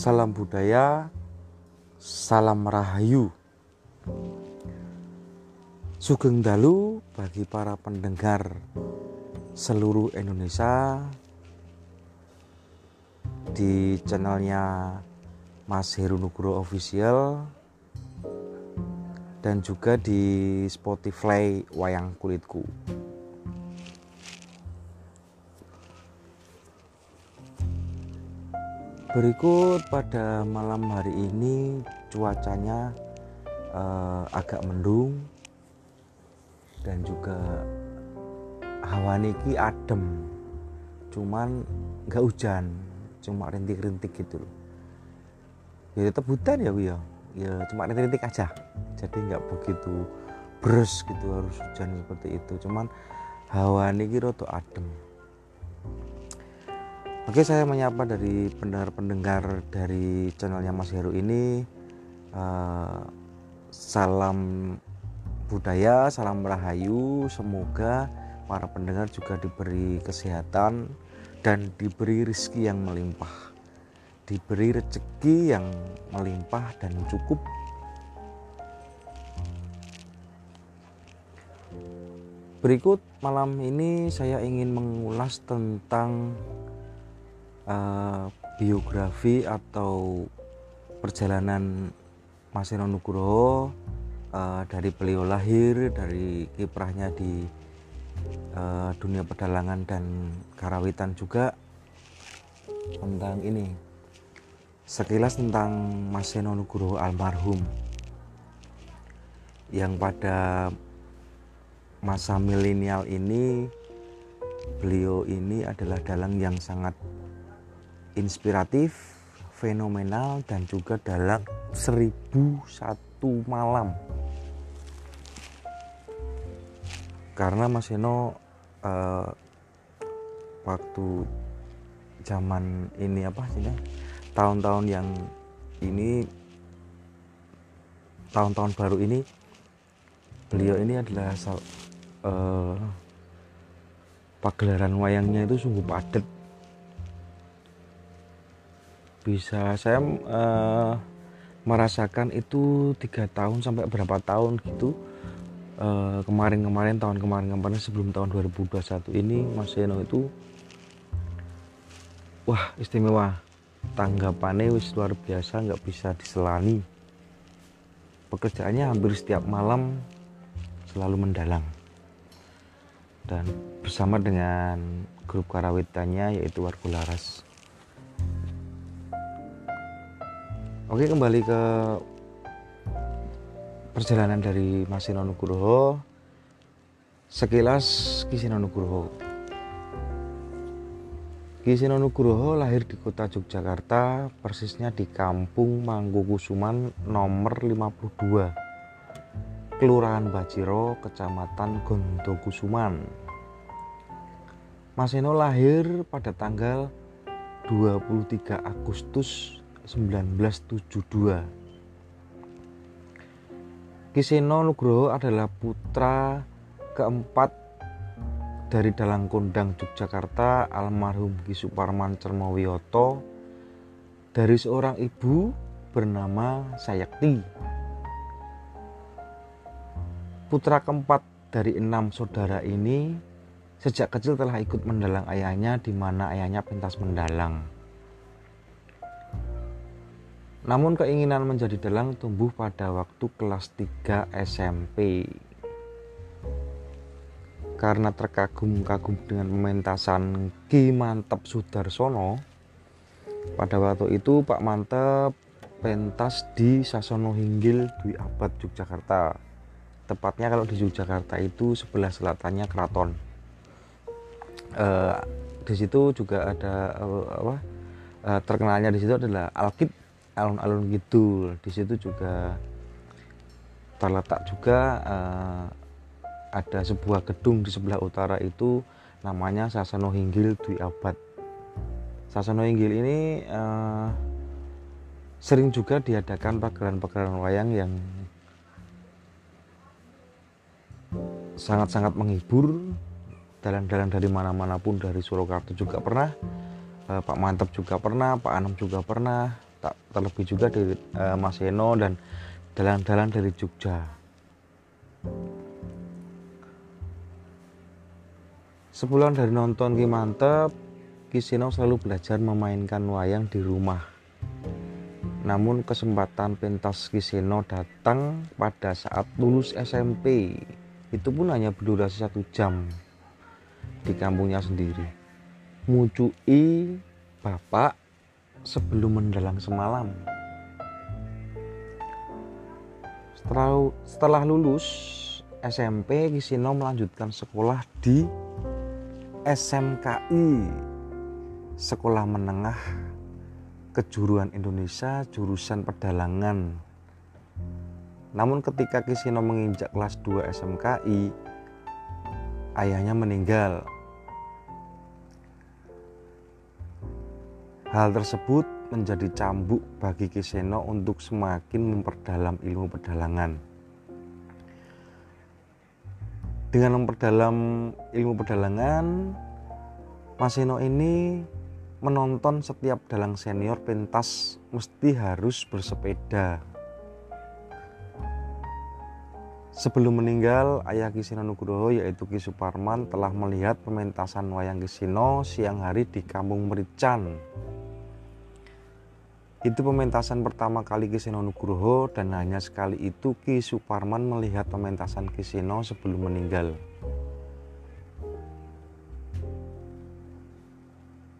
Salam budaya, salam rahayu. Sugeng Dalu bagi para pendengar seluruh Indonesia di channelnya Mas Heru Nugroho Official dan juga di Spotify Wayang Kulitku. Berikut pada malam hari ini cuacanya uh, agak mendung dan juga hawa niki adem. Cuman nggak hujan cuma rintik-rintik gitu loh. Ya tetap hutan ya ya? Ya cuma rintik-rintik aja. Jadi nggak begitu beres gitu harus hujan seperti itu. Cuman hawa niki roto adem Oke saya menyapa dari pendengar-pendengar dari channelnya Mas Heru ini. Uh, Salam budaya, salam rahayu. Semoga para pendengar juga diberi kesehatan Dan diberi rezeki yang melimpah. Diberi rezeki yang melimpah dan cukup. Berikut malam ini saya ingin mengulas tentang uh, biografi atau perjalanan Mas Eno Nugroho uh, dari beliau lahir dari kiprahnya di uh, dunia pedalangan dan karawitan juga tentang ini sekilas tentang Mas Eno Nugroho almarhum yang pada masa milenial ini beliau ini adalah dalang yang sangat inspiratif, fenomenal dan juga dalam seribu satu malam. Karena Mas Eno uh, waktu zaman ini apa sih tahun-tahun yang ini tahun-tahun baru ini beliau ini adalah uh, pagelaran wayangnya itu sungguh padat bisa saya uh, merasakan itu tiga tahun sampai berapa tahun gitu. Kemarin kemarin-kemarin tahun kemarin-kemarin sebelum tahun 2021 ini Mas Eno itu wah istimewa. Tanggapannya wis luar biasa nggak bisa diselani. Pekerjaannya hampir setiap malam selalu mendalang. Dan bersama dengan grup karawitannya yaitu Warga Laras Oke kembali ke perjalanan dari Mas Sino Nugroho sekilas Kisino Nugroho Kisino Nugroho lahir di kota Yogyakarta persisnya di kampung Mangkukusuman nomor 52 Kelurahan Bajiro Kecamatan Gondokusuman. Mas Sino lahir pada tanggal 23 Agustus 1972. Kiseno Nugroho adalah putra keempat dari dalang kondang Yogyakarta almarhum Ki Suparman Cermawiyoto dari seorang ibu bernama Sayakti. Putra keempat dari enam saudara ini sejak kecil telah ikut mendalang ayahnya di mana ayahnya pentas mendalang. Namun keinginan menjadi dalang tumbuh pada waktu kelas 3 SMP. Karena terkagum-kagum dengan pementasan Ki Mantep Sudarsono, pada waktu itu Pak Mantep pentas di Sasono Hinggil Dwi Abad Yogyakarta. Tepatnya kalau di Yogyakarta itu sebelah selatannya keraton. Uh, di situ juga ada uh, apa? Uh, terkenalnya di situ adalah Alkit alun-alun gitu. Di situ juga terletak juga uh, ada sebuah gedung di sebelah utara itu namanya Sasano Hinggil Dwi Abad. Sasano Hinggil ini uh, sering juga diadakan pagelaran-pagelaran wayang yang sangat-sangat menghibur. Dalang-dalang dari mana-mana pun dari Surakarta juga pernah uh, Pak Mantep juga pernah Pak Anam juga pernah tak terlebih juga dari uh, Mas Eno dan dalang-dalang dari Jogja. Sebulan dari nonton Ki Mantep Kisino selalu belajar memainkan wayang di rumah. Namun kesempatan pentas Kisino datang pada saat lulus SMP itu pun hanya berdurasi satu jam di kampungnya sendiri. Mucui bapak sebelum mendalang semalam setelah, setelah lulus SMP Kisino melanjutkan sekolah di SMKI Sekolah Menengah Kejuruan Indonesia jurusan pedalangan namun ketika Kisino menginjak kelas 2 SMKI, ayahnya meninggal. Hal tersebut menjadi cambuk bagi Kiseno untuk semakin memperdalam ilmu pedalangan. Dengan memperdalam ilmu pedalangan, Maseno ini menonton setiap dalang senior pentas mesti harus bersepeda Sebelum meninggal, ayah Kisino Nugroho yaitu Ki Suparman telah melihat pementasan wayang Kisino siang hari di Kampung Merican. Itu pementasan pertama kali Kisino Nugroho dan hanya sekali itu Ki Suparman melihat pementasan Kisino sebelum meninggal.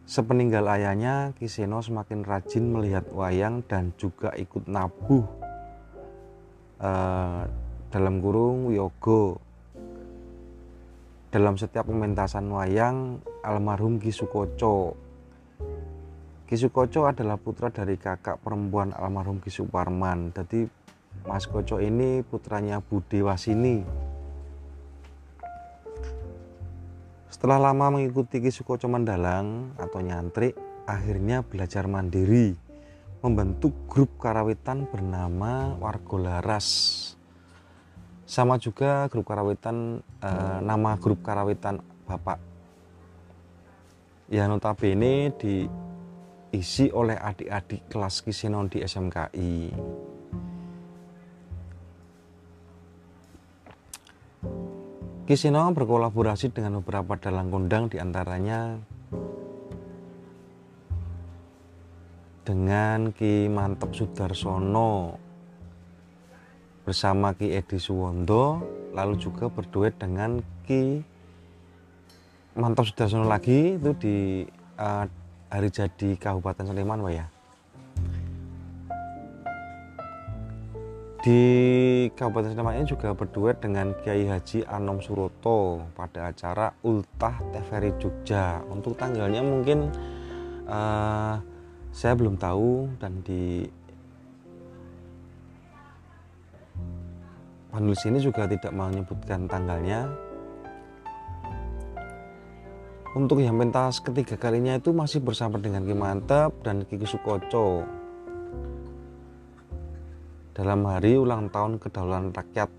Sepeninggal ayahnya, Kiseno semakin rajin melihat wayang dan juga ikut nabuh uh, dalam kurung Wiyogo dalam setiap pementasan wayang almarhum Kisukoco Kisukoco adalah putra dari kakak perempuan almarhum Kisuparman. Jadi Mas Koco ini putranya Bude Wasini. Setelah lama mengikuti Kisukoco Mendalang atau nyantrik akhirnya belajar mandiri membentuk grup karawitan bernama Wargolaras. Sama juga grup karawitan eh, nama grup karawitan bapak. Ya notabene diisi oleh adik-adik kelas Kisinon di SMKI Kisino berkolaborasi dengan beberapa dalang kondang di antaranya dengan Ki Mantep Sudarsono bersama Ki Edi Suwondo lalu juga berduet dengan Ki Mantap Sudarsono lagi itu di uh, hari jadi Kabupaten Sleman Pak ya? Di Kabupaten Sleman ini juga berduet dengan Kiai Haji Anom Suroto pada acara Ultah TVRI Jogja. Untuk tanggalnya mungkin uh, saya belum tahu dan di penulis ini juga tidak menyebutkan tanggalnya untuk yang pentas ketiga kalinya itu masih bersama dengan Ki Mantep dan Ki Sukoco. Dalam hari ulang tahun kedaulatan rakyat.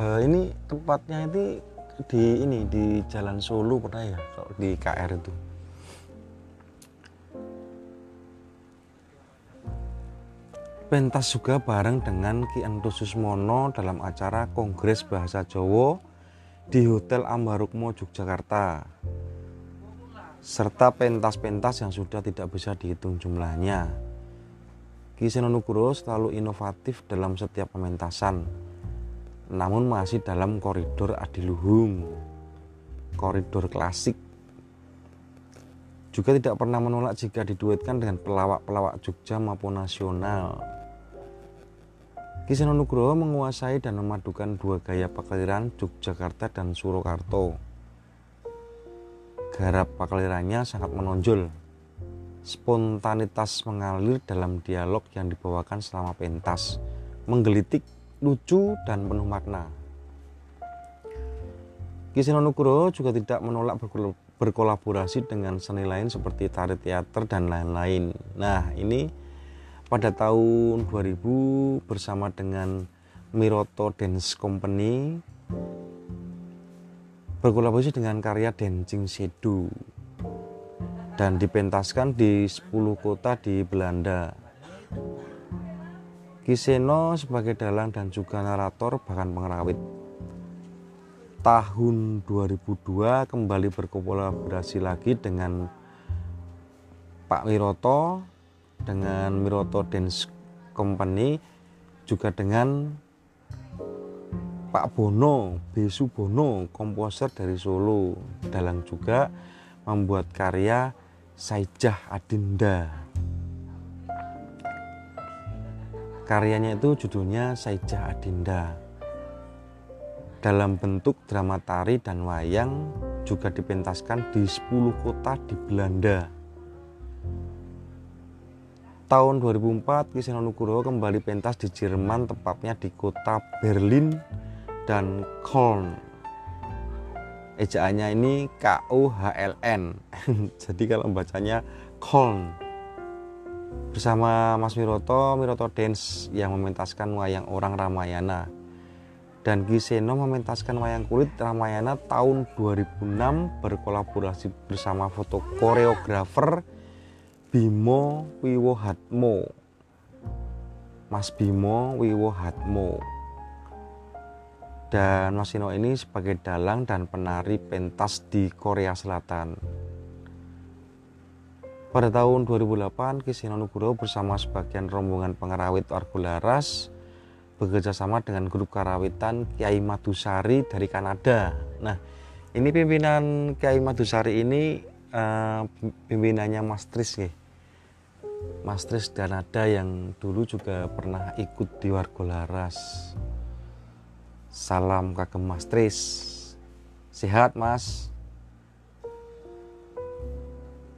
Uh, ini tempatnya ini di ini di Jalan Solo pernah ya? Di KR itu. Pentas juga bareng dengan Ki Ento Susmono dalam acara Kongres Bahasa Jawa di Hotel Ambarukmo Yogyakarta serta pentas-pentas yang sudah tidak bisa dihitung jumlahnya. Ki Senonuguro selalu inovatif dalam setiap pementasan, namun masih dalam koridor adiluhung, koridor klasik. Juga tidak pernah menolak jika diduetkan dengan pelawak-pelawak Jogja maupun nasional. Kiseno Nugroho menguasai dan memadukan dua gaya pakliran Yogyakarta dan Surakarta. Garap paklirannya sangat menonjol. Spontanitas mengalir dalam dialog yang dibawakan selama pentas, menggelitik, lucu, dan penuh makna. Kiseno Nugroho juga tidak menolak berkolaborasi dengan seni lain seperti tari teater dan lain-lain. Nah, ini pada tahun 2000 bersama dengan Miroto Dance Company berkolaborasi dengan karya Dancing Sedu dan dipentaskan di 10 kota di Belanda. Kiseno sebagai dalang dan juga narator bahkan pengrawit. Tahun 2002 kembali berkolaborasi lagi dengan Pak Wiroto dengan Wiroto Dance Company juga dengan Pak Bono, Besu Bono, komposer dari Solo. Dalang juga membuat karya Saijah Adinda. Karyanya itu judulnya Saijah Adinda. Dalam bentuk drama tari dan wayang juga dipentaskan di 10 kota di Belanda. Tahun 2004, Kiseno Nugroho kembali pentas di Jerman, tepatnya di kota Berlin dan Köln. Ejaannya ini K U H L N. Jadi kalau bacanya Koln bersama Mas Miroto Miroto Dance yang mementaskan wayang orang Ramayana. Dan Giseno mementaskan wayang kulit Ramayana tahun 2006 berkolaborasi bersama foto koreografer Bimo Wiwohatmo Mas Bimo Wiwohatmo dan Masino ini sebagai dalang dan penari pentas di Korea Selatan. Pada tahun 2008, Kisino Nugroho bersama sebagian rombongan pengerawit Laras bekerjasama dengan grup karawitan Kiai Madusari dari Kanada. Nah, ini pimpinan Kiai Madusari ini uh, pimpinannya Mas Tris nih. Mas Tris Kanada yang dulu juga pernah ikut di Laras. Salam kagem Mas Tris. Sehat Mas.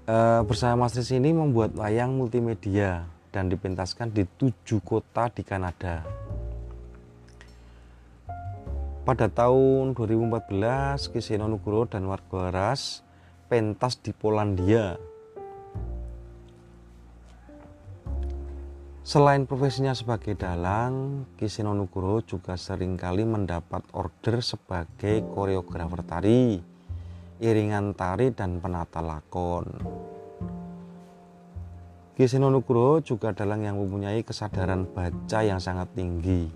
E, bersama Mas Tris ini membuat wayang multimedia dan dipentaskan di tujuh kota di Kanada. Pada tahun 2014, Kiseno Nugroho dan warga Ras pentas di Polandia Selain profesinya sebagai dalang, Kiseno Nugroho juga sering kali mendapat order sebagai koreografer tari, iringan tari dan penata lakon. Kiseno Nugroho juga dalang yang mempunyai kesadaran baca yang sangat tinggi.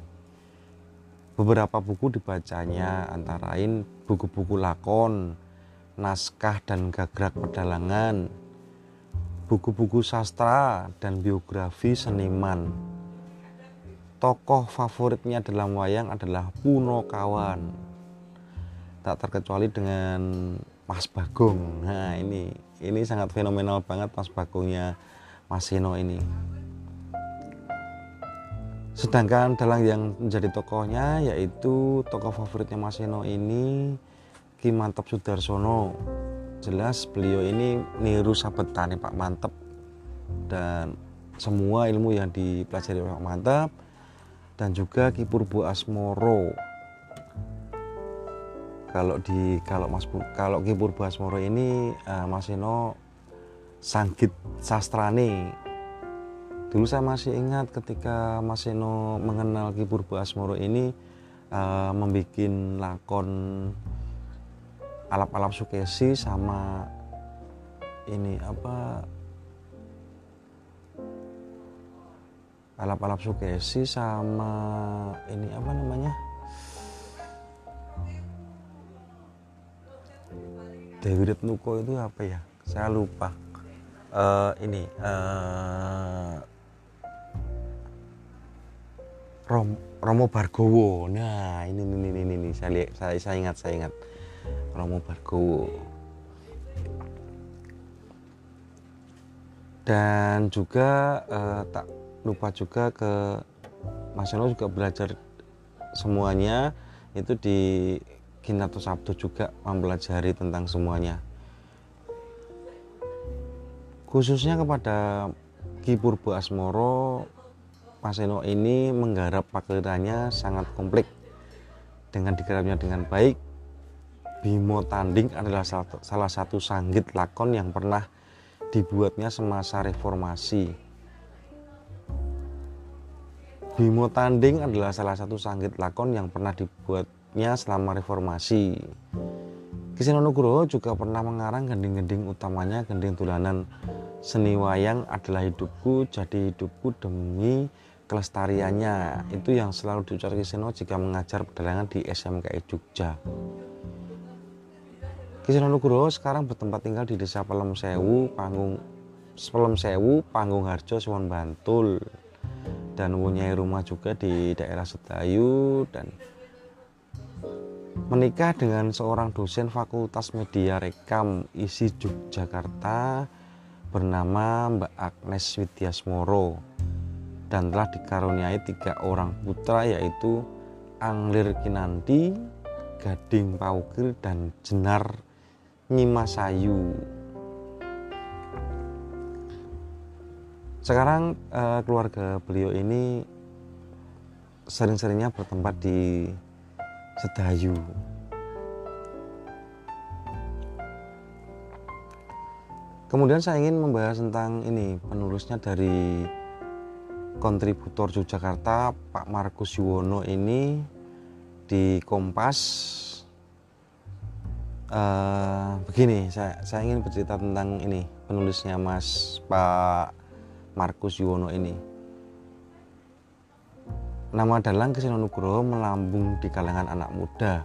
Beberapa buku dibacanya antara lain buku-buku lakon, naskah dan gagrak pedalangan, buku-buku sastra dan biografi seniman. Tokoh favoritnya dalam wayang adalah Puno Kawan. Tak terkecuali dengan Mas Bagong. Nah, ini ini sangat fenomenal banget Mas Bagongnya Mas Seno ini. Sedangkan dalang yang menjadi tokohnya yaitu tokoh favoritnya Mas Seno ini Ki Mantap Sudarsono jelas beliau ini niru sabetane Pak Mantep. Dan semua ilmu yang dipelajari oleh Pak Mantep dan juga Ki Purbo Asmoro. Kalau di kalau Mas kalau Ki Purbo Asmoro ini uh, Mas Eno sanggit sastrane. Dulu saya masih ingat ketika Mas Eno mengenal Ki Purbo Asmoro ini uh, membuat lakon alap-alap sukesi sama ini apa alap-alap sukesi sama ini apa namanya? Dewi Retnuko itu apa ya? Saya lupa. Uh, ini uh, Rom, Romo Bargowo. Nah ini ini ini ini saya saya, saya ingat saya ingat Romo Bargowo. Dan juga eh, tak lupa juga ke Mas Yono juga belajar semuanya. Itu di Kinato Sabtu juga mempelajari tentang semuanya. Khususnya kepada Ki Purbo Asmoro Mas Eno ini menggarap pakerannya sangat komplit dengan digarapnya dengan baik Bimo Tanding adalah salah satu sanggit lakon yang pernah dibuatnya semasa reformasi. Bimo Tanding adalah salah satu sanggit lakon yang pernah dibuatnya selama reformasi. Ki Nugroho juga pernah mengarang gending-gending utamanya gending tulanan seni wayang adalah hidupku jadi hidupku demi kelestariannya itu yang selalu diucapkan Kiseno jika mengajar pedalangan di SMKI Jogja Kiseno Nugroho sekarang bertempat tinggal di desa Pelem Sewu Panggung Pelem Sewu Panggung Harjo Suwon Bantul. Dan mempunyai rumah juga di daerah Sedayu dan menikah dengan seorang dosen Fakultas Media Rekam isi Yogyakarta bernama Mbak Agnes Widyasmoro. Dan telah dikaruniai tiga orang putra yaitu Anglir Kinanti, Gading Paukir dan Jenar Nyimasayu. Sekarang eh, keluarga beliau ini sering-seringnya bertempat di Sedayu. Kemudian saya ingin membahas tentang ini penulisnya dari kontributor Yogyakarta Pak Markus Yuwono ini di Kompas uh, begini saya, saya ingin bercerita tentang ini penulisnya Mas Pak Markus Yuwono ini Nama dalang Kiseno Nugroho melambung di kalangan anak muda.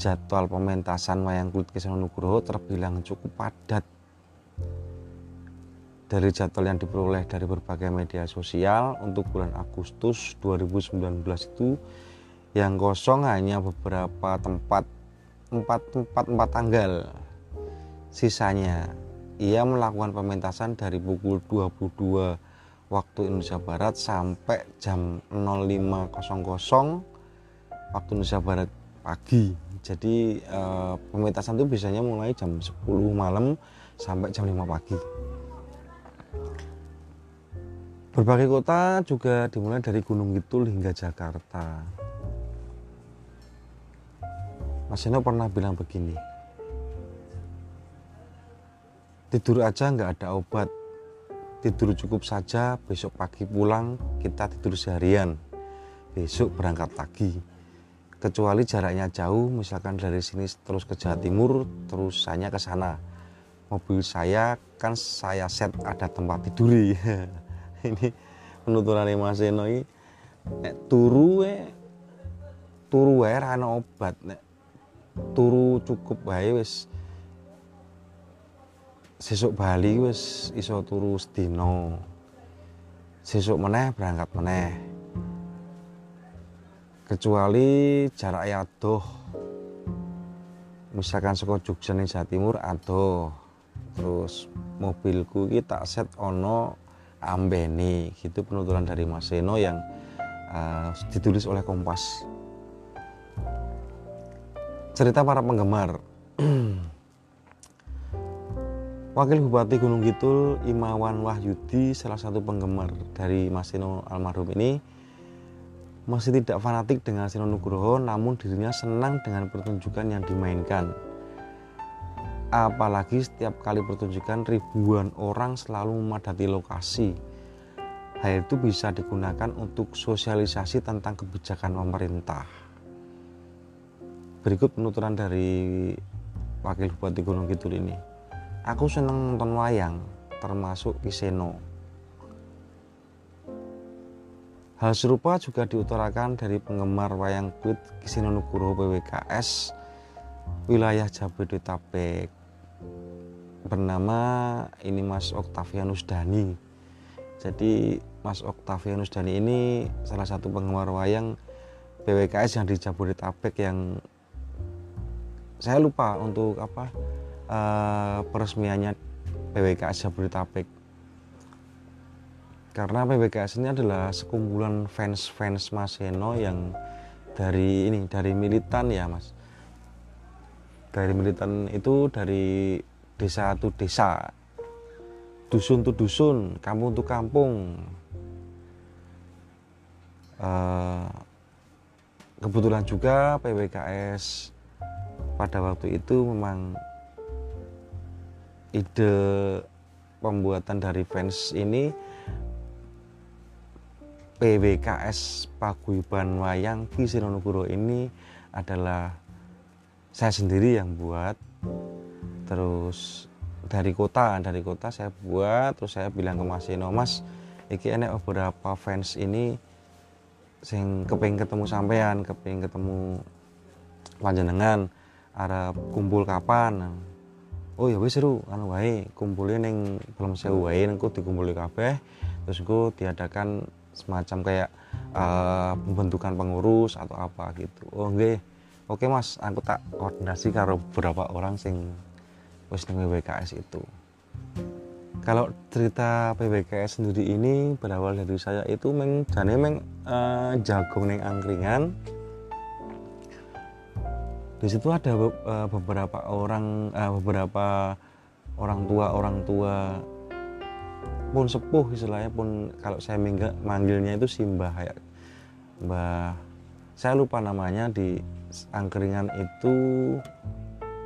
Jadwal pementasan wayang kulit Kiseno Nugroho terbilang cukup padat. Dari jadwal yang diperoleh dari berbagai media sosial untuk bulan Agustus 2019 itu yang kosong hanya beberapa tempat empat tempat empat tanggal sisanya ia melakukan pementasan dari pukul 22 waktu Indonesia Barat sampai jam 05.00 waktu Indonesia Barat pagi. Jadi eh, pementasan itu biasanya mulai jam 10 malam sampai jam 5 pagi. Berbagai kota juga dimulai dari Gunung Kidul hingga Jakarta. Mas Eno pernah bilang begini, tidur aja nggak ada obat, tidur cukup saja besok pagi pulang kita tidur seharian. Besok berangkat lagi. Kecuali jaraknya jauh misalkan dari sini terus ke Jawa Timur terus saya ke sana. Mobil saya kan saya set ada tempat tidur. Ini penuturan Mas Eno ini. Nek turu we turu wae obat nek turu cukup wae wis. Sesuk Bali wis iso turu sedina. Sesuk meneh berangkat meneh. Kecuali jarak adoh. Misalkan saka Jogja ning Jawa Timur adoh. Terus mobilku iki tak set ono ambeni gitu penuturan dari Mas Seno yang uh, ditulis oleh Kompas cerita para penggemar Wakil Bupati Gunung Kidul Imawan Wahyudi salah satu penggemar dari Mas Sino almarhum ini masih tidak fanatik dengan Sino Nugroho namun dirinya senang dengan pertunjukan yang dimainkan. Apalagi setiap kali pertunjukan ribuan orang selalu memadati lokasi. Hal itu bisa digunakan untuk sosialisasi tentang kebijakan pemerintah. Berikut penuturan dari Wakil Bupati Gunung Kidul ini. Aku seneng nonton wayang termasuk Kiseno. Hal serupa juga diutarakan dari penggemar wayang kulit Kiseno Nugroho PWKS wilayah Jabodetabek. Bernama ini Mas Oktavianus Dani. Jadi Mas Oktavianus Dani ini salah satu penggemar wayang PWKS yang di Jabodetabek yang saya lupa untuk apa uh, peresmiannya PWKS Jabodetabek. Karena PWKS ini adalah sekumpulan fans-fans Mas Heno yang dari ini dari militan ya Mas. Dari militan itu dari desa itu desa. Dusun tuh dusun kampung tuh kampung. Uh, kebetulan juga PWKS pada waktu itu memang ide pembuatan dari fans ini PWKS Paguyuban Wayang Ki Sinonogoro ini adalah saya sendiri yang buat. Terus dari kota dari kota saya buat terus saya bilang ke Mas Ino Mas iki enek beberapa fans ini sing keping ketemu sampean keping ketemu panjenengan arep kumpul kapan? Oh ya wis seru kan wae kumpulin ning belum sewu wae nengku dikumpuli kabeh. Terus ku diadakan semacam kayak uh, pembentukan pengurus atau apa gitu. Oh nggih. Oke mas aku tak koordinasi karo beberapa orang sing wis ning WKS itu. Kalau cerita PBKS sendiri ini berawal dari saya itu meng jane meng uh, jagung neng angkringan di situ ada uh, beberapa orang uh, beberapa orang tua orang tua pun sepuh istilahnya pun kalau saya mingga, manggilnya itu si mbah ya. Mbah saya lupa namanya di angkringan itu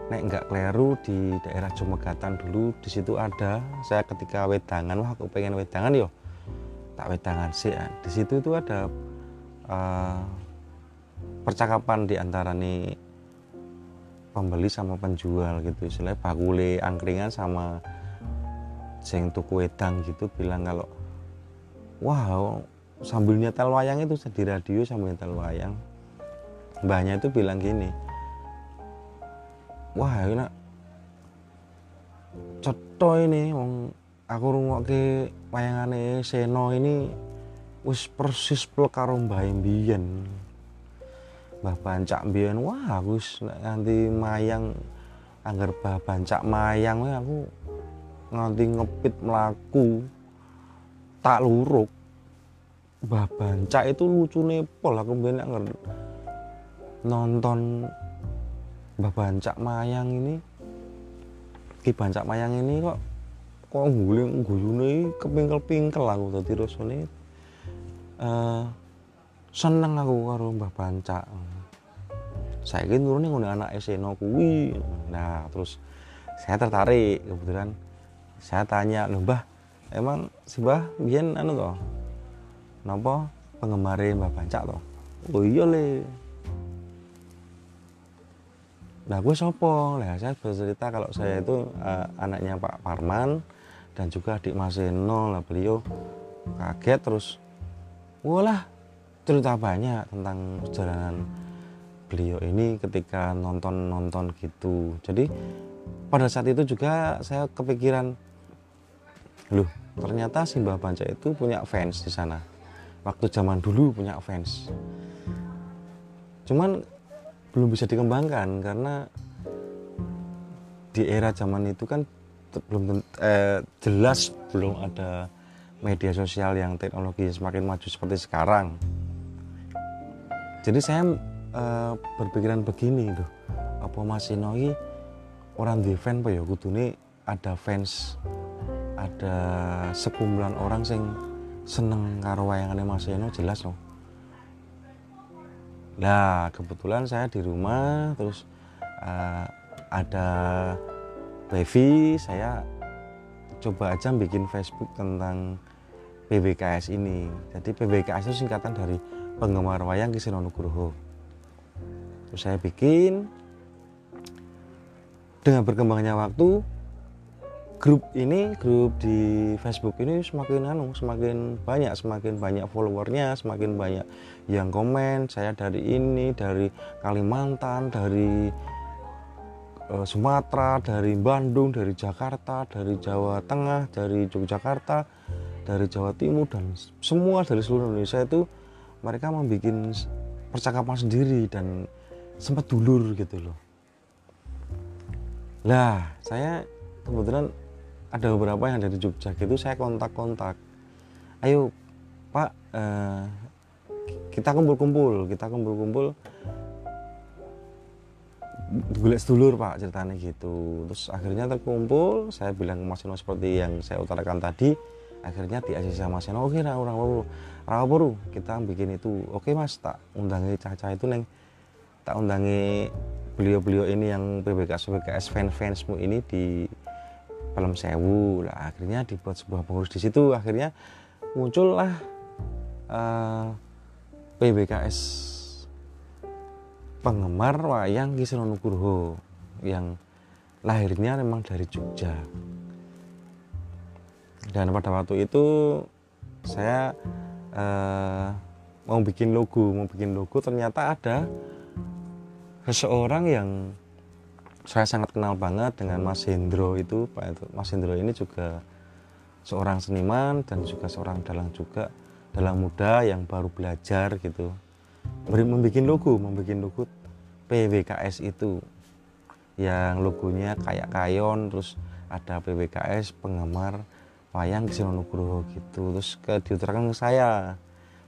nek nggak keliru di daerah Jumegatan dulu di situ ada. Saya ketika wedangan wah aku pengen wedangan yo. Tak wedangan sih ya. di situ itu ada uh, percakapan di antara nih pembeli sama penjual gitu. Istilahnya bakule angkringan sama sing tuku wedang gitu bilang kalau wow sambil nyetel wayang itu di radio sambil nyetel wayang. Mbahnya itu bilang gini wah enak ceto ini wong aku rungokke wayangane Seno ini wis persis plek karo Mbah Mbah Bancak mbiyen? Wah wis nganti mayang anggar Mbah Bancak mayang aku nganti ngepit melaku tak luruk. Mbah Banca itu lucu pol aku bener nonton Mbah Banca Mayang ini Ki Banca Mayang ini kok kok guling guyune kepingkel-pingkel aku tadi rasane uh, seneng aku karo Mbah Banca saya ini turunnya ngene anak Seno kuwi. Nah terus saya tertarik kebetulan saya tanya loh mbah emang si mbah biyen anu toh napa penggemar mbah bancak toh oh iya le. Nah gue sopo lah saya bercerita kalau saya itu uh, anaknya Pak Parman dan juga adik Mas Eno lah beliau kaget terus walah cerita banyak tentang perjalanan beliau ini ketika nonton-nonton gitu. Jadi pada saat itu juga saya kepikiran loh ternyata Simbah Panca itu punya fans di sana. Waktu zaman dulu punya fans. Cuman belum bisa dikembangkan karena di era zaman itu kan belum eh, jelas belum ada media sosial yang teknologi semakin maju seperti sekarang. Jadi saya eh, berpikiran begini tuh apa masih noi orang di fan apa ya kudune ada fans ada sekumpulan orang sing seneng karo wayangane Mas Eno jelas loh. Nah kebetulan saya di rumah terus uh, ada wifi saya coba aja bikin Facebook tentang PBKS ini. Jadi PBKS itu singkatan dari penggemar wayang Kiseno Nugroho. Terus saya bikin. Dengan berkembangnya waktu grup ini grup di Facebook ini semakin anu semakin banyak semakin banyak followernya semakin banyak yang komen saya dari ini dari Kalimantan dari uh, Sumatera dari Bandung dari Jakarta dari Jawa Tengah dari Yogyakarta dari Jawa Timur dan semua dari seluruh Indonesia itu mereka membuat percakapan sendiri dan sempat dulur gitu loh lah saya kebetulan ada beberapa yang dari Jogja gitu saya kontak-kontak ayo Pak eh, kita kumpul-kumpul kita kumpul-kumpul golek sedulur Pak ceritanya gitu terus akhirnya terkumpul saya bilang ke Mas Eno seperti yang saya utarakan tadi akhirnya di ACC Mas Eno oke orang baru baru kita bikin itu oke Mas tak undangi Caca itu neng tak undangi beliau-beliau ini yang PBKS PBKS fans-fansmu ini di Pelem Sewu. Lah akhirnya dibuat sebuah pengurus di situ. Akhirnya muncullah uh, eh, PBKS penggemar wayang Ki Nugroho yang lahirnya memang dari Jogja. Dan pada waktu itu saya uh, mau bikin logo mau bikin logo ternyata ada seseorang yang saya sangat kenal banget dengan Mas Hendro itu Mas Hendro ini juga seorang seniman dan juga seorang dalang juga dalang muda yang baru belajar gitu. Membuat logo membuat logo PWKS itu. Yang logonya kayak kayon terus ada PWKS penggemar wayang Nugroho gitu. Terus ke diutarakan ke saya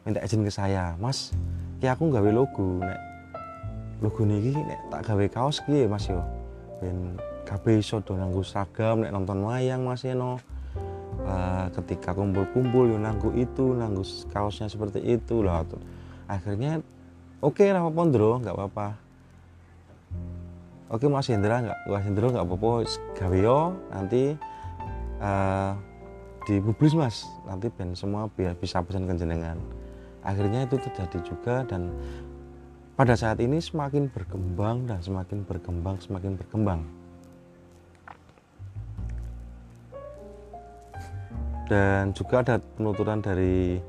minta izin ke saya mas ya aku gawe logo logo niki nek tak gawe kaos ki mas yo? Ben kabeh iso do nganggo seragam nek nonton wayang mas Eno uh, ketika kumpul-kumpul yo nanggu itu nanggu kaosnya seperti itu lah akhirnya oke okay, apa pondro nggak apa-apa. Oke Mas Hendra nggak Mas Hendra nggak apa-apa gawe yo nanti uh, dipublis mas. Nanti ben semua biar bisa pesan kenjenengan akhirnya itu terjadi juga dan pada saat ini semakin berkembang dan semakin berkembang semakin berkembang dan juga ada penuturan dari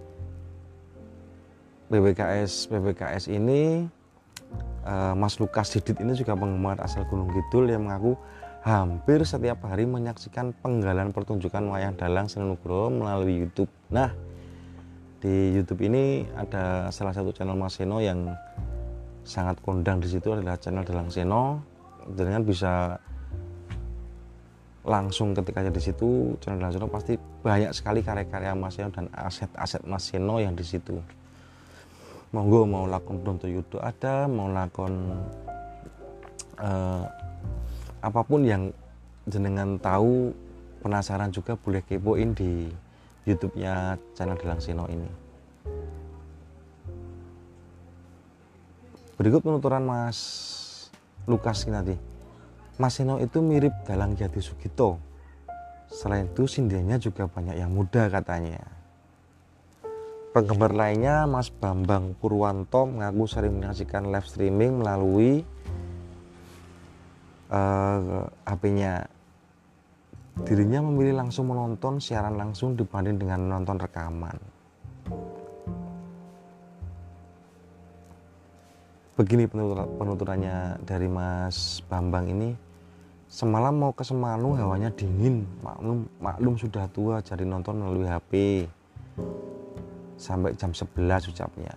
BBKS BBKS ini eh, Mas Lukas Didit ini juga penggemar asal Gunung Kidul yang mengaku hampir setiap hari menyaksikan penggalan pertunjukan wayang dalang Senen Nugroho melalui YouTube. Nah, di YouTube ini ada salah satu channel Mas Seno yang sangat kondang di situ adalah channel Dalang Seno. Dengan bisa langsung ketika ada di situ channel Dalang Seno pasti banyak sekali karya-karya Mas Seno dan aset-aset Mas Seno yang di situ. Monggo mau lakon untuk YouTube ada, mau lakon uh, apa pun yang jenengan tahu penasaran juga boleh kepoin di YouTube-nya channel Dalang Seno ini. Berikut penuturan Mas Lukas nanti. Mas Seno itu mirip Dalang Jati Sugito. Selain itu sindiannya juga banyak yang muda katanya. Penggemar lainnya Mas Bambang Purwanto mengaku sering menyaksikan live streaming melalui uh, eh, HP-nya dirinya memilih langsung menonton siaran langsung dibanding dengan menonton rekaman. Begini penuturannya dari Mas Bambang ini. Semalam mau ke Semanu hawanya dingin, maklum maklum sudah tua jadi nonton melalui HP. Sampai jam 11 ucapnya.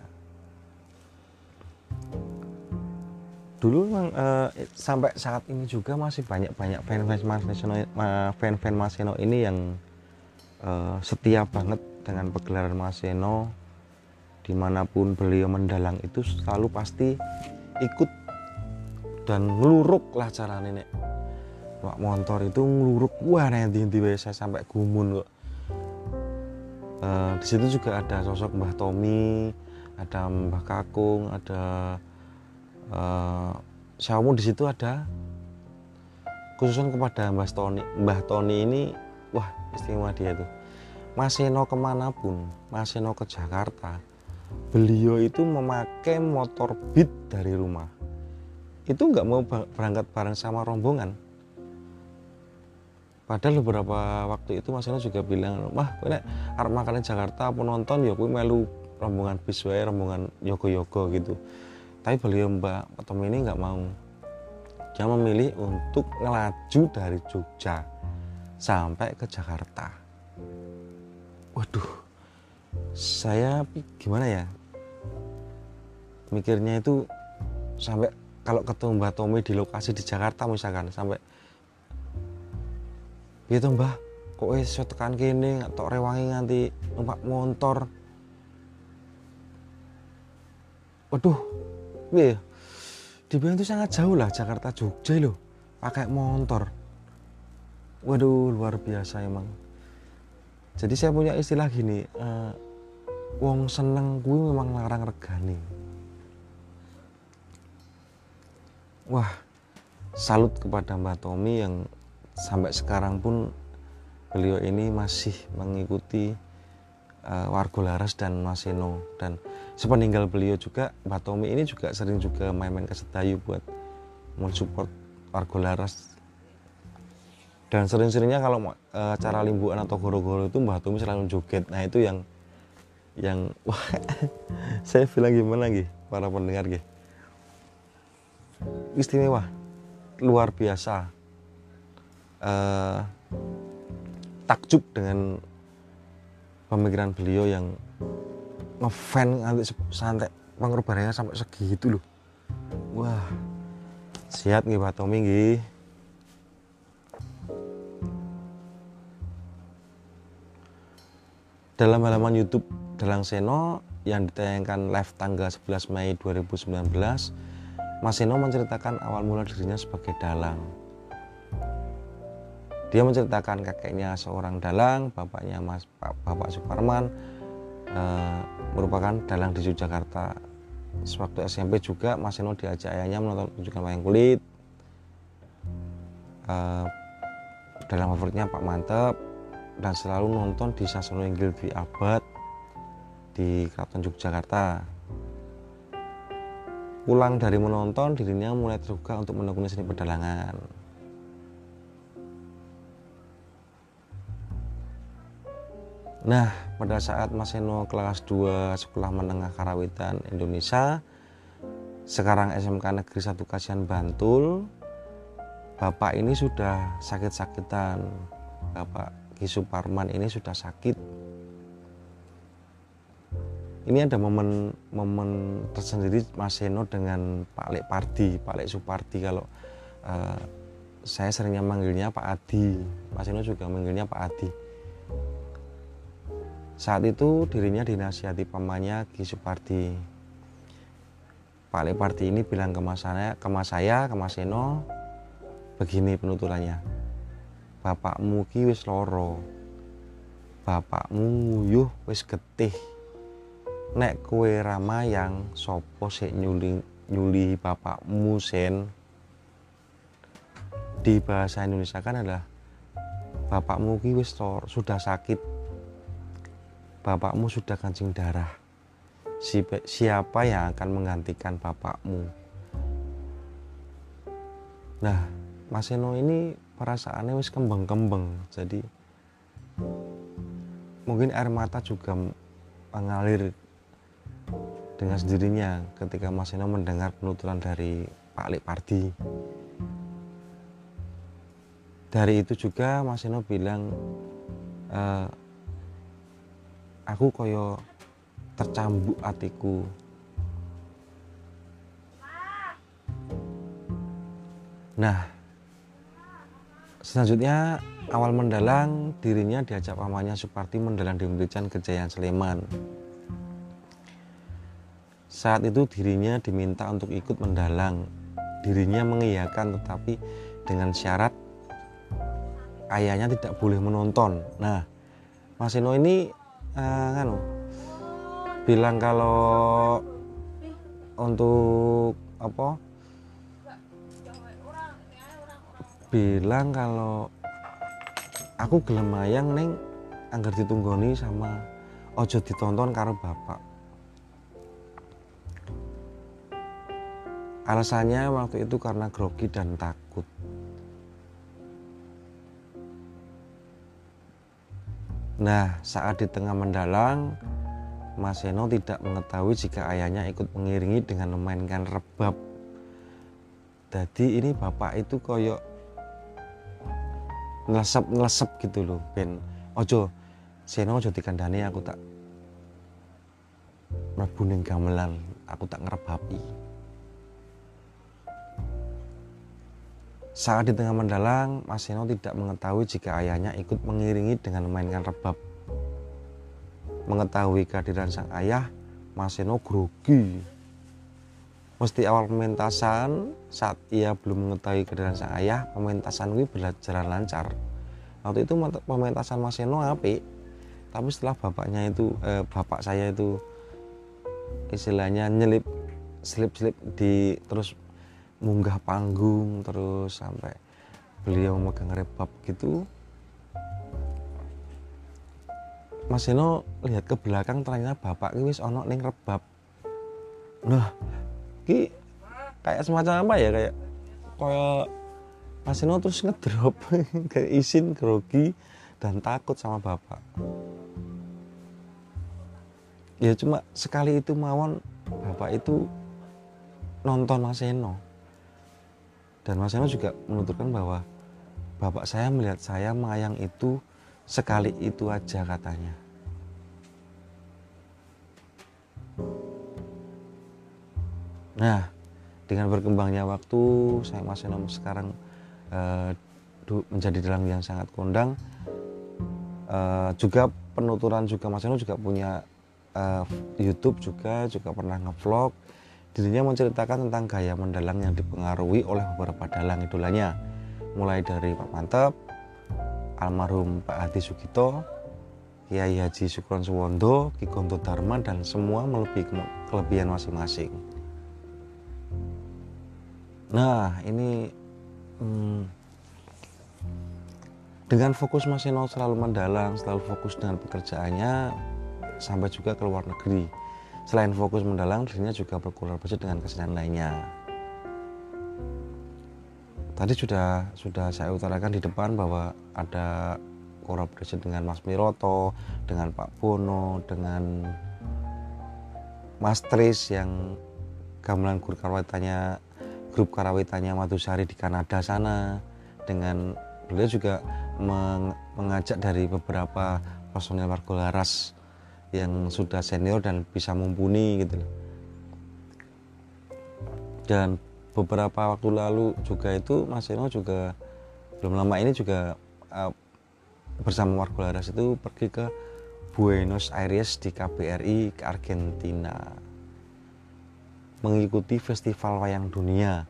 dulu memang uh, sampai saat ini juga masih banyak banyak fan fans Mas Seno fan fan Mas Seno ini yang uh, setia banget dengan pegelaran Mas Seno di mana pun beliau mendalang itu selalu pasti ikut dan ngeluruk lah cara nenek Pak motor itu ngeluruk. Wah nanti inti saya sampai gumun kok. Uh, di situ juga ada sosok Mbah Tommy ada Mbah Kakung ada uh, di situ ada khususnya kepada Mbah Tony Mbah Tony ini wah istimewa dia tuh Mas Seno ke mana pun Mas Seno ke Jakarta beliau itu memakai motor beat dari rumah. Itu nggak mau berangkat bareng sama rombongan. Padahal beberapa waktu itu Mas Seno juga bilang wah gue nek arep makan Jakarta penonton ya gue melu rombongan bis rombongan yogo-yogo gitu. Tapi beliau Mbak Tom ini nggak mau. Dia memilih untuk ngelaju dari Jogja sampai ke Jakarta. Waduh saya gimana ya mikirnya itu sampai kalau ketemu Mbak Tommy di lokasi di Jakarta misalkan sampai gitu Mbah kok wis tekan kene atau rewangi nganti numpak motor waduh Iya. Dibilang itu sangat jauh lah Jakarta Jogja loh. Pakai motor. Waduh, luar biasa emang. Jadi saya punya istilah gini, uh, wong seneng gue memang larang regani. Wah, salut kepada Mbak Tommy yang sampai sekarang pun beliau ini masih mengikuti uh, Wargo Laras dan Maseno dan sepeninggal beliau juga Mbak Tommy ini juga sering juga main-main ke Sedayu buat mensupport warga laras dan sering-seringnya kalau e, cara limbuan atau goro-goro itu Mbak Tommy selalu joget. Nah itu yang yang wah saya bilang gimana lagi para pendengar gitu istimewa luar biasa. Uh, takjub dengan pemikiran beliau yang ngefan nanti santai pengorbanannya sampai segitu loh. Wah siap nih Pak Tommy nih dalam halaman YouTube Dalang Seno yang ditayangkan live tanggal 11 Mei 2019 Mas Seno menceritakan awal mula dirinya sebagai dalang. Dia menceritakan kakeknya seorang dalang, bapaknya Mas Bapak Suparman eh, merupakan dalang di Yogyakarta. Sewaktu SMP juga Mas Seno diajak ayahnya menonton pertunjukan wayang kulit. Eh, dalam favoritnya Pak Mantep dan selalu nonton di Sasono Inggil di Abad di Keraton Yogyakarta Pulang dari menonton, dirinya mulai terbuka untuk menekuni seni pedalangan. Nah, pada saat Mas Eno kelas 2 Sekolah Menengah Karawitan Indonesia, sekarang SMK Negeri 1 Kasihan Bantul, Bapak ini sudah sakit-sakitan. Bapak Ki Suparman ini sudah sakit ini ada momen momen tersendiri Mas Seno dengan Pak Lek Pardi, Pak Lek Supardi kalau uh, saya seringnya manggilnya Pak Adi, Mas Seno juga manggilnya Pak Adi. Saat itu dirinya dinasihati pamannya Ki Supardi. Pak Lek Pardi ini bilang ke mas saya, ke Mas Seno, begini penuturannya. Bapakmu ki wis loro. Bapakmu nguyuh wis getih. Nek kue ramayang sopo sik nyuli nyuli bapakmu sen? Di bahasa Indonesia kan adalah bapakmu ki wis sudah sakit. Bapakmu sudah kancing darah. Si, siapa yang akan menggantikan bapakmu? Nah Mas Eno ini perasaannya wis kembang-kembang jadi mungkin air mata juga mengalir dengan sendirinya ketika Mas Eno mendengar penuturan dari Pak Lik Pardi. Dari itu juga Mas Eno bilang, e, aku koyo tercambuk hatiku. Nah, selanjutnya awal mendalang dirinya diajak pamannya Suparti mendalang di Merican Kejayaan Sleman. Saat itu dirinya diminta untuk ikut mendalang. Dirinya mengiyakan tetapi dengan syarat ayahnya tidak boleh menonton. Nah, Mas Eno ini uh, kan bilang kalau untuk apa? Bilang kalau aku gelem ayang neng anggar ditunggoni sama ojo ditonton karo bapak Alasannya waktu itu karena grogi dan takut. Nah, saat di tengah mendalang, Mas Seno tidak mengetahui jika ayahnya ikut mengiringi dengan memainkan rebab. Jadi ini bapak itu koyok ngelesep ngelesep gitu loh, ben ojo Seno ojo dikandani aku tak mlebu gamelan, aku tak ngerebapi. Saat di tengah mendalang, Mas Seno tidak mengetahui jika ayahnya ikut mengiringi dengan memainkan rebab. Mengetahui kehadiran sang ayah, Mas Seno grogi. Mesti awal pementasan, saat ia belum mengetahui kehadiran sang ayah, pementasan ini berjalan lancar. Waktu itu pementasan Mas Seno api, tapi setelah bapaknya itu, eh, bapak saya itu istilahnya nyelip, selip-selip di terus munggah panggung terus sampai beliau megang rebab gitu. Mas Eno lihat ke belakang ternyata bapak wis ono ning rebab. Nah ki kayak semacam apa ya kayak kayak Mas Eno terus ngedrop kayak izin grogi dan takut sama bapak. Ya cuma sekali itu mawon bapak itu nonton Mas Eno dan Mas Eno juga menuturkan bahwa bapak saya melihat saya mayang itu sekali itu aja katanya nah dengan berkembangnya waktu saya Mas Eno sekarang uh, menjadi dalang yang sangat kondang. Uh, juga penuturan juga Mas Eno juga punya uh, YouTube juga juga pernah ngevlog. Dirinya menceritakan tentang gaya mendalang yang dipengaruhi oleh beberapa dalang idolanya. Mulai dari Pak Mantep almarhum Pak Hadi Sugito Kiai Haji Sukron Suwondo Ki Gonto Dharma dan semua melebihi kelebihan masing-masing nah ini hmm, dengan fokus Mas Eno selalu mendalang, selalu fokus dengan pekerjaannya sampai juga ke luar negeri. Selain fokus mendalang, dirinya juga berkolaborasi dengan kesenian lainnya. Tadi sudah sudah saya utarakan di depan bahwa ada kolaborasi dengan Mas Miroto, dengan Pak Bono, dengan Mas Tris yang gamelan grup karawitannya grup karawitannya Madusari di Kanada sana dengan beliau juga mengajak dari beberapa personel warga laras yang sudah senior dan bisa mumpuni gitu. Dan beberapa waktu lalu juga itu Mas Eno juga belum lama ini juga uh, bersama warga laras itu pergi ke Buenos Aires di KBRI ke Argentina mengikuti festival wayang dunia.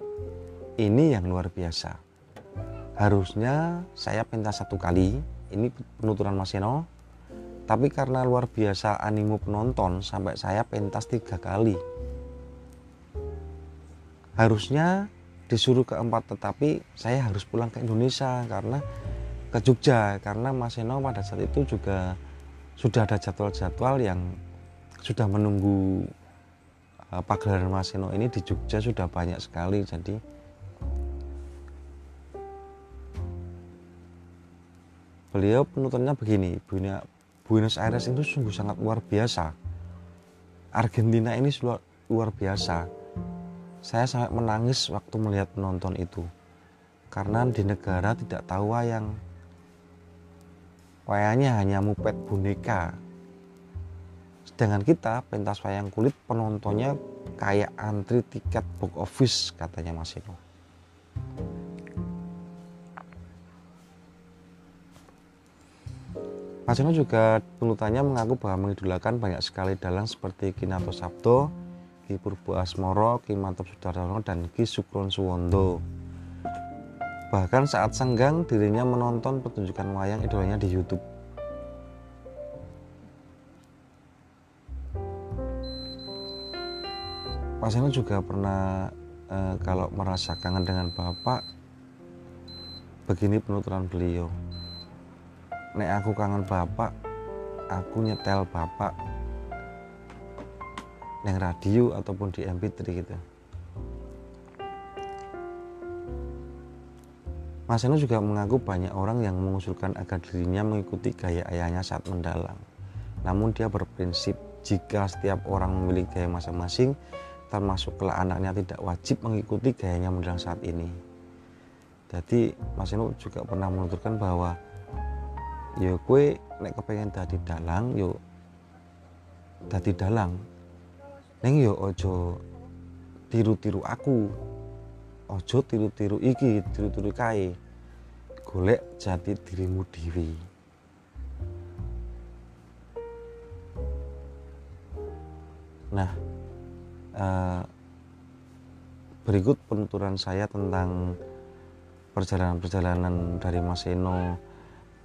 Ini yang luar biasa. Harusnya saya pentas satu kali ini penuturan Mas Eno. Tapi karena luar biasa animo penonton sampai saya pentas tiga kali. Harusnya disuruh keempat tetapi saya harus pulang ke Indonesia karena ke Jogja. Karena Mas Eno pada saat itu juga sudah ada jadwal-jadwal yang sudah menunggu pagelaran Mas Eno ini di Jogja sudah banyak sekali jadi beliau penuturnya begini Buenos Aires itu sungguh sangat luar biasa. Argentina ini luar, luar biasa. Saya sangat menangis waktu melihat penonton itu karena di negara tidak tahu wayang. Wayangnya hanya mupet boneka sedangkan kita pentas wayang kulit penontonnya kayak antri tiket box office katanya Mas Ino Mas Eno juga penutannya mengaku bahwa mengidolakan banyak sekali dalang seperti Kinato Sabdo, Ki Purbo Asmoro, Ki Mantap Sudarsono, dan Ki Sukron Suwondo. Bahkan saat senggang dirinya menonton pertunjukan wayang idolanya di YouTube. Mas Eno juga pernah e, kalau merasa kangen dengan bapak, begini penuturan beliau nek aku kangen bapak aku nyetel bapak yang radio ataupun di MP3 gitu Mas Eno juga mengaku banyak orang yang mengusulkan agar dirinya mengikuti gaya ayahnya saat mendalang. Namun dia berprinsip jika setiap orang memiliki gaya masing-masing, termasuk kelak anaknya tidak wajib mengikuti gayanya mendalang saat ini. Jadi Mas Eno juga pernah menuturkan bahwa ya kue nek kepengen dadi dalang yo dadi dalang neng yo ojo tiru-tiru aku ojo tiru-tiru iki tiru-tiru kai golek jati dirimu dewi nah uh, berikut penuturan saya tentang perjalanan-perjalanan dari Mas Eno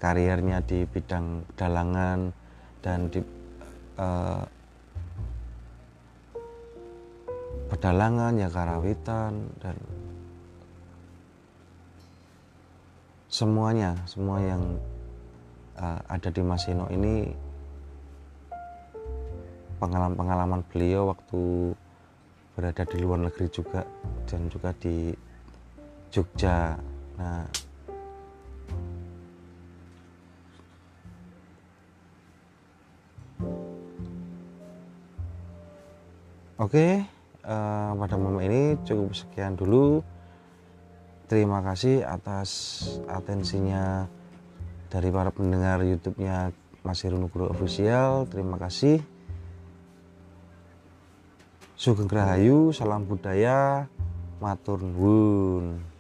karirnya di bidang dalangan dan di uh, pedalangan ya karawitan dan semuanya semua yang uh, ada di Masino ini pengalaman-pengalaman beliau waktu berada di luar negeri juga dan juga di Jogja nah Oke, uh, pada momen ini cukup sekian dulu. Terima kasih atas atensinya dari para pendengar YouTube-nya Mas Heru Nugroho Official. Terima kasih. Sugeng Rahayu, salam budaya, matur nuwun.